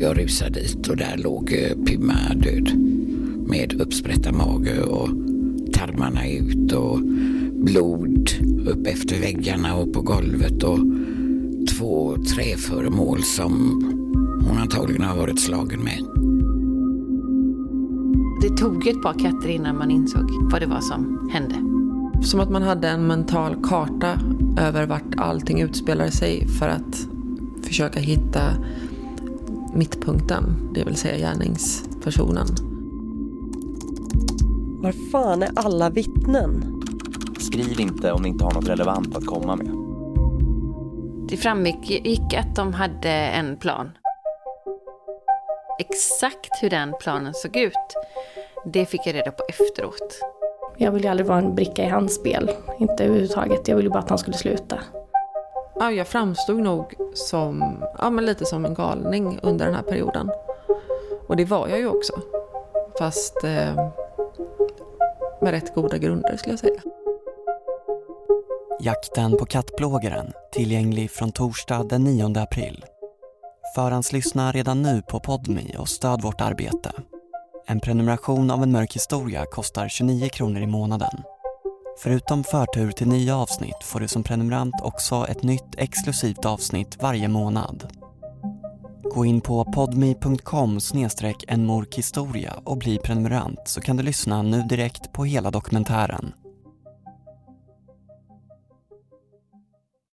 Jag rusade dit och där låg eh, Pymma död. Med uppsprättad mage och tarmarna ut och blod upp efter väggarna och på golvet och två träföremål som hon antagligen har varit slagen med. Det tog ett par katter innan man insåg vad det var som hände. Som att man hade en mental karta över vart allting utspelar sig för att försöka hitta mittpunkten, det vill säga gärningspersonen. Var fan är alla vittnen? Skriv inte om ni inte har något relevant att komma med. Det framgick att de hade en plan. Exakt hur den planen såg ut, det fick jag reda på efteråt. Jag ville aldrig vara en bricka i hans spel, inte överhuvudtaget. Jag ville bara att han skulle sluta. Ja, jag framstod nog som, ja, men lite som en galning under den här perioden. Och det var jag ju också. Fast eh, med rätt goda grunder skulle jag säga. Jakten på kattplågaren tillgänglig från torsdag den 9 april. Förhandslyssna redan nu på Podmi och stöd vårt arbete. En prenumeration av en mörk historia kostar 29 kronor i månaden. Förutom förtur till nya avsnitt får du som prenumerant också ett nytt exklusivt avsnitt varje månad. Gå in på podmi.com enmorkhistoria och bli prenumerant så kan du lyssna nu direkt på hela dokumentären.